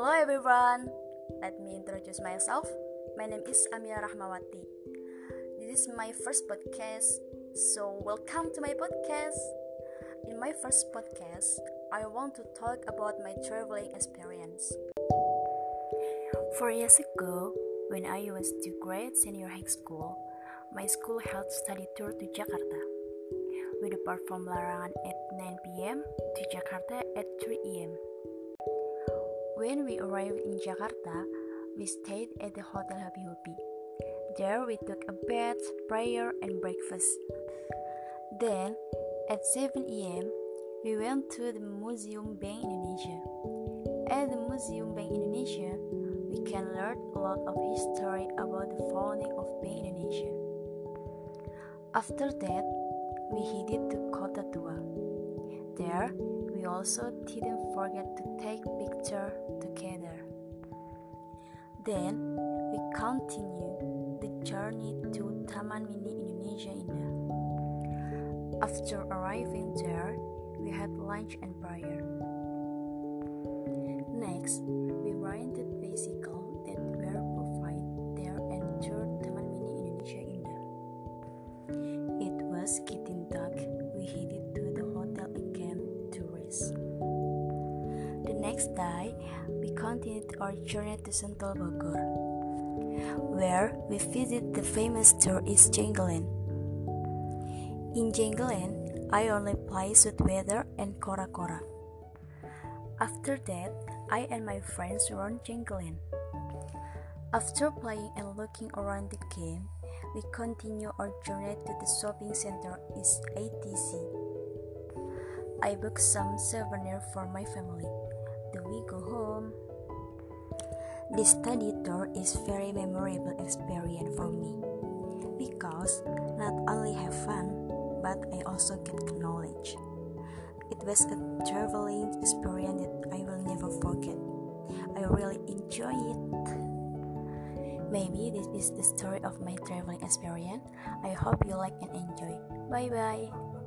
Hello everyone, let me introduce myself. My name is Amia Rahmawati. This is my first podcast, so welcome to my podcast. In my first podcast, I want to talk about my traveling experience. Four years ago, when I was to grade senior high school, my school held study tour to Jakarta. We depart from Larangan at 9 p.m. to Jakarta at 3 a.m. When we arrived in Jakarta, we stayed at the Hotel Happy Hopi. There we took a bath, prayer, and breakfast. Then, at 7 a.m., we went to the Museum Bank Indonesia. At the Museum Bank Indonesia, we can learn a lot of history about the founding of Bank Indonesia. After that, we headed to Kota Tua. There, we also didn't forget to take picture. Then we continue the journey to Taman Mini Indonesia Indah. After arriving there, we had lunch and prayer. Next, next day, we continued our journey to Sentul Bogor, where we visited the famous tourist Jungleland. In Jungleland, I only played Sweetwater and Kora Kora. After that, I and my friends roamed Jungleland. After playing and looking around the game, we continue our journey to the shopping center is ATC. I booked some souvenir for my family. Then we go home. This study tour is very memorable experience for me because not only have fun, but I also get knowledge. It was a traveling experience that I will never forget. I really enjoy it. Maybe this is the story of my traveling experience. I hope you like and enjoy. Bye bye.